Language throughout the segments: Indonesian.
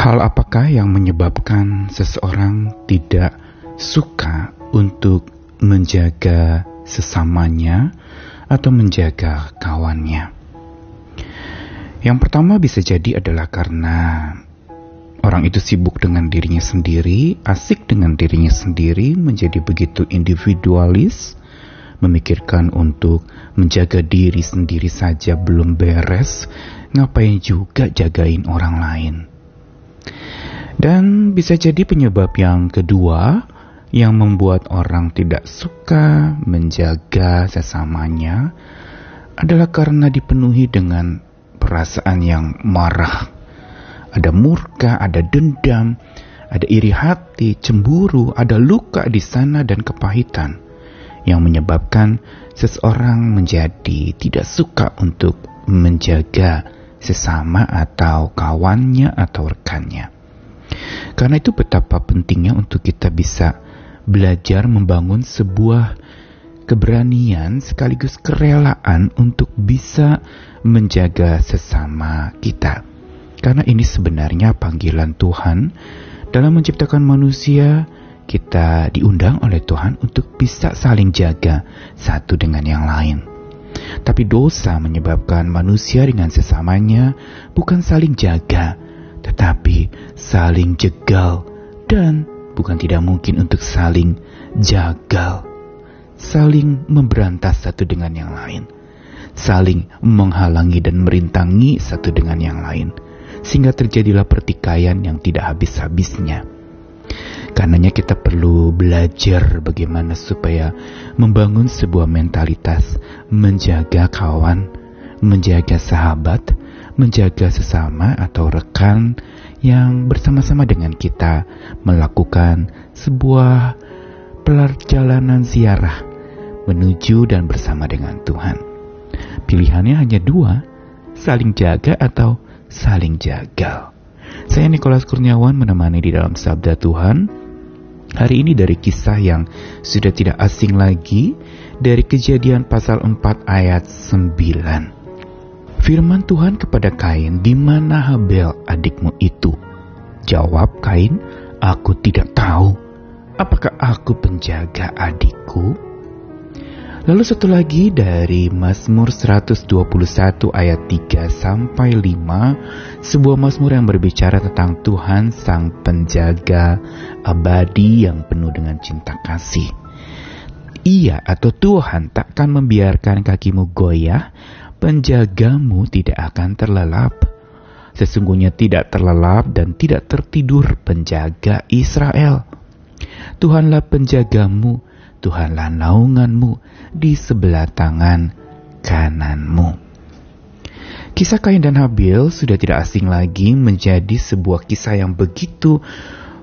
Hal apakah yang menyebabkan seseorang tidak suka untuk menjaga sesamanya atau menjaga kawannya? Yang pertama bisa jadi adalah karena orang itu sibuk dengan dirinya sendiri, asik dengan dirinya sendiri, menjadi begitu individualis, memikirkan untuk menjaga diri sendiri saja belum beres, ngapain juga jagain orang lain. Dan bisa jadi penyebab yang kedua yang membuat orang tidak suka menjaga sesamanya adalah karena dipenuhi dengan perasaan yang marah. Ada murka, ada dendam, ada iri hati, cemburu, ada luka di sana dan kepahitan yang menyebabkan seseorang menjadi tidak suka untuk menjaga sesama atau kawannya atau rekannya. Karena itu betapa pentingnya untuk kita bisa belajar membangun sebuah keberanian sekaligus kerelaan untuk bisa menjaga sesama kita. Karena ini sebenarnya panggilan Tuhan dalam menciptakan manusia, kita diundang oleh Tuhan untuk bisa saling jaga satu dengan yang lain. Tapi dosa menyebabkan manusia dengan sesamanya bukan saling jaga, tetapi saling jegal dan bukan tidak mungkin untuk saling jagal, saling memberantas satu dengan yang lain. Saling menghalangi dan merintangi satu dengan yang lain, sehingga terjadilah pertikaian yang tidak habis-habisnya. Karenanya kita perlu belajar bagaimana supaya membangun sebuah mentalitas menjaga kawan, menjaga sahabat, menjaga sesama atau rekan yang bersama-sama dengan kita melakukan sebuah perjalanan ziarah menuju dan bersama dengan Tuhan. Pilihannya hanya dua, saling jaga atau saling jagal. Saya Nikolas Kurniawan menemani di dalam Sabda Tuhan. Hari ini dari kisah yang sudah tidak asing lagi dari kejadian pasal 4 ayat 9. Firman Tuhan kepada Kain, di mana Habel adikmu itu? Jawab Kain, aku tidak tahu. Apakah aku penjaga adikku? Lalu satu lagi dari Mazmur 121 ayat 3 sampai 5, sebuah mazmur yang berbicara tentang Tuhan sang penjaga abadi yang penuh dengan cinta kasih. Ia atau Tuhan takkan membiarkan kakimu goyah, penjagamu tidak akan terlelap. Sesungguhnya tidak terlelap dan tidak tertidur penjaga Israel. Tuhanlah penjagamu, Tuhanlah naunganmu di sebelah tangan kananmu. Kisah Kain dan Habil sudah tidak asing lagi menjadi sebuah kisah yang begitu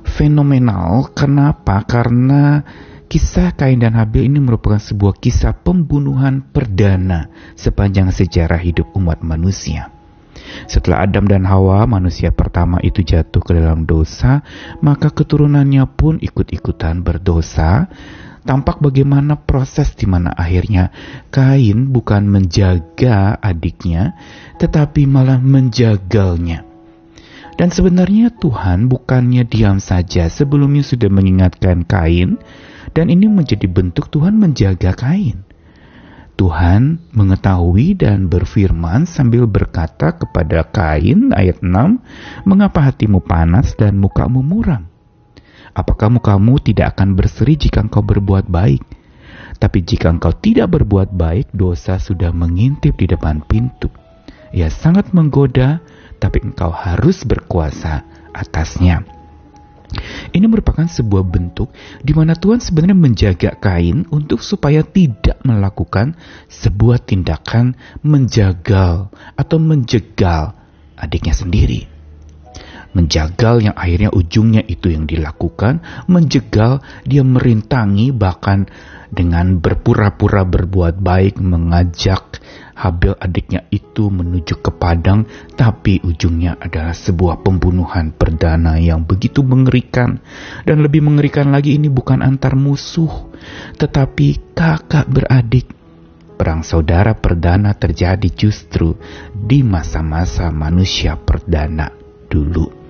fenomenal. Kenapa? Karena kisah Kain dan Habil ini merupakan sebuah kisah pembunuhan perdana sepanjang sejarah hidup umat manusia. Setelah Adam dan Hawa, manusia pertama itu jatuh ke dalam dosa, maka keturunannya pun ikut-ikutan berdosa, tampak bagaimana proses di mana akhirnya Kain bukan menjaga adiknya, tetapi malah menjagalnya. Dan sebenarnya Tuhan bukannya diam saja sebelumnya sudah mengingatkan Kain, dan ini menjadi bentuk Tuhan menjaga Kain. Tuhan mengetahui dan berfirman sambil berkata kepada Kain ayat 6, Mengapa hatimu panas dan mukamu muram? Apakah mukamu tidak akan berseri jika engkau berbuat baik? Tapi jika engkau tidak berbuat baik, dosa sudah mengintip di depan pintu. Ia sangat menggoda, tapi engkau harus berkuasa atasnya. Ini merupakan sebuah bentuk di mana Tuhan sebenarnya menjaga Kain untuk supaya tidak melakukan sebuah tindakan menjagal atau menjegal adiknya sendiri menjagal yang akhirnya ujungnya itu yang dilakukan, menjegal, dia merintangi bahkan dengan berpura-pura berbuat baik mengajak Habel adiknya itu menuju ke padang, tapi ujungnya adalah sebuah pembunuhan perdana yang begitu mengerikan. Dan lebih mengerikan lagi ini bukan antar musuh, tetapi kakak beradik. Perang saudara perdana terjadi justru di masa-masa manusia perdana dulu.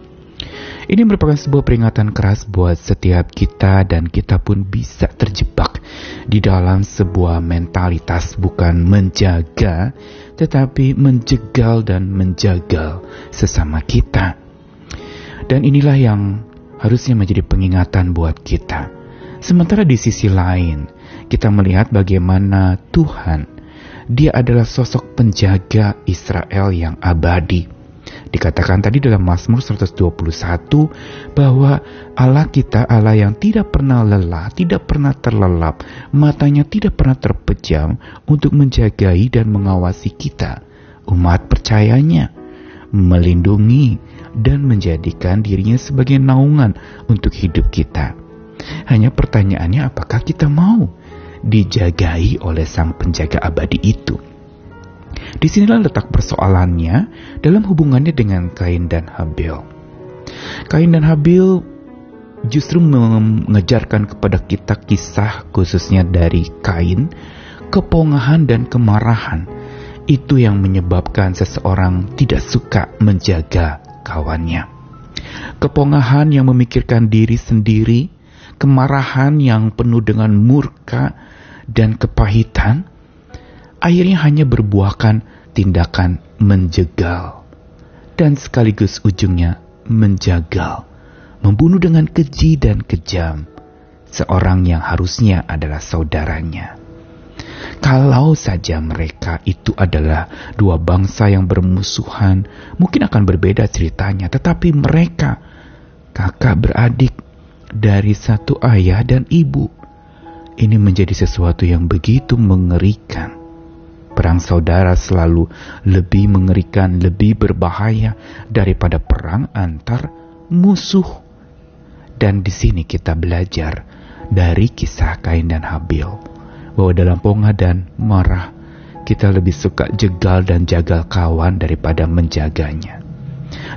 Ini merupakan sebuah peringatan keras buat setiap kita dan kita pun bisa terjebak di dalam sebuah mentalitas bukan menjaga tetapi menjegal dan menjagal sesama kita. Dan inilah yang harusnya menjadi pengingatan buat kita. Sementara di sisi lain, kita melihat bagaimana Tuhan, Dia adalah sosok penjaga Israel yang abadi Dikatakan tadi dalam Mazmur 121 bahwa Allah kita Allah yang tidak pernah lelah, tidak pernah terlelap, matanya tidak pernah terpejam untuk menjagai dan mengawasi kita, umat percayanya, melindungi dan menjadikan dirinya sebagai naungan untuk hidup kita. Hanya pertanyaannya apakah kita mau dijagai oleh sang penjaga abadi itu? Di sinilah letak persoalannya dalam hubungannya dengan Kain dan Habil. Kain dan Habil justru mengejarkan kepada kita kisah khususnya dari Kain, kepongahan dan kemarahan. Itu yang menyebabkan seseorang tidak suka menjaga kawannya. Kepongahan yang memikirkan diri sendiri, kemarahan yang penuh dengan murka dan kepahitan, akhirnya hanya berbuahkan tindakan menjegal dan sekaligus ujungnya menjagal, membunuh dengan keji dan kejam seorang yang harusnya adalah saudaranya. Kalau saja mereka itu adalah dua bangsa yang bermusuhan, mungkin akan berbeda ceritanya, tetapi mereka kakak beradik dari satu ayah dan ibu. Ini menjadi sesuatu yang begitu mengerikan Perang saudara selalu lebih mengerikan, lebih berbahaya daripada perang antar musuh. Dan di sini kita belajar dari kisah Kain dan Habil bahwa dalam ponga dan marah kita lebih suka jegal dan jagal kawan daripada menjaganya.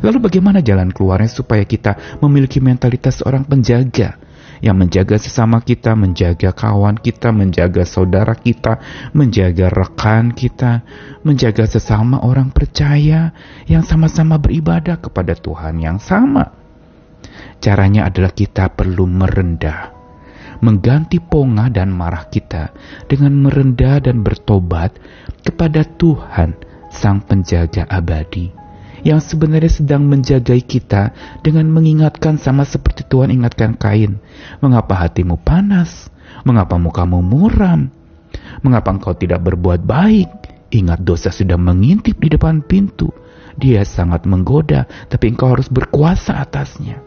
Lalu bagaimana jalan keluarnya supaya kita memiliki mentalitas seorang penjaga? Yang menjaga sesama kita, menjaga kawan kita, menjaga saudara kita, menjaga rekan kita, menjaga sesama orang percaya yang sama-sama beribadah kepada Tuhan yang sama. Caranya adalah kita perlu merendah, mengganti ponga dan marah kita dengan merendah dan bertobat kepada Tuhan, Sang Penjaga Abadi yang sebenarnya sedang menjagai kita dengan mengingatkan sama seperti Tuhan ingatkan Kain. Mengapa hatimu panas? Mengapa mukamu muram? Mengapa engkau tidak berbuat baik? Ingat dosa sudah mengintip di depan pintu. Dia sangat menggoda, tapi engkau harus berkuasa atasnya.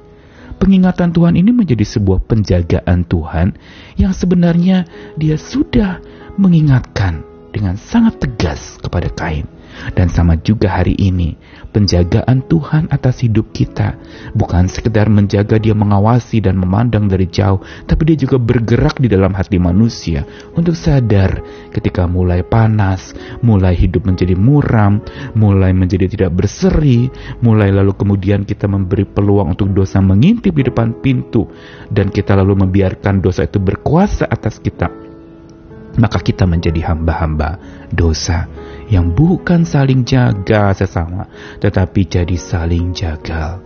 Pengingatan Tuhan ini menjadi sebuah penjagaan Tuhan yang sebenarnya dia sudah mengingatkan dengan sangat tegas kepada Kain dan sama juga hari ini, penjagaan Tuhan atas hidup kita. Bukan sekedar menjaga dia mengawasi dan memandang dari jauh, tapi dia juga bergerak di dalam hati manusia untuk sadar ketika mulai panas, mulai hidup menjadi muram, mulai menjadi tidak berseri, mulai lalu kemudian kita memberi peluang untuk dosa mengintip di depan pintu dan kita lalu membiarkan dosa itu berkuasa atas kita maka kita menjadi hamba-hamba dosa yang bukan saling jaga sesama, tetapi jadi saling jagal.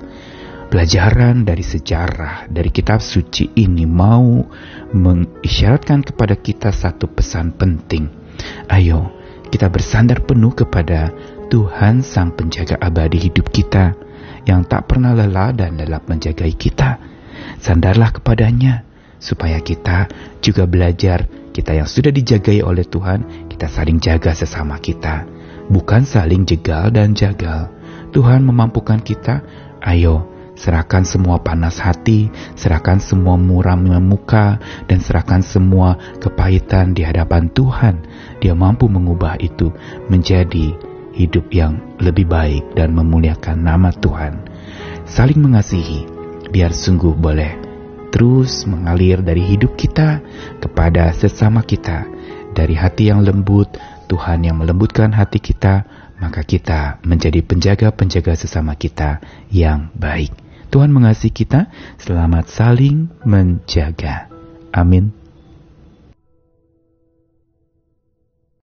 Pelajaran dari sejarah dari kitab suci ini mau mengisyaratkan kepada kita satu pesan penting. Ayo, kita bersandar penuh kepada Tuhan Sang Penjaga Abadi hidup kita yang tak pernah lelah dan lelap menjagai kita. Sandarlah kepadanya supaya kita juga belajar kita yang sudah dijagai oleh Tuhan, kita saling jaga sesama kita, bukan saling jegal dan jagal. Tuhan memampukan kita, ayo serahkan semua panas hati, serahkan semua muram muka, dan serahkan semua kepahitan di hadapan Tuhan. Dia mampu mengubah itu menjadi hidup yang lebih baik dan memuliakan nama Tuhan. Saling mengasihi, biar sungguh boleh terus mengalir dari hidup kita kepada sesama kita. Dari hati yang lembut, Tuhan yang melembutkan hati kita, maka kita menjadi penjaga-penjaga sesama kita yang baik. Tuhan mengasihi kita, selamat saling menjaga. Amin.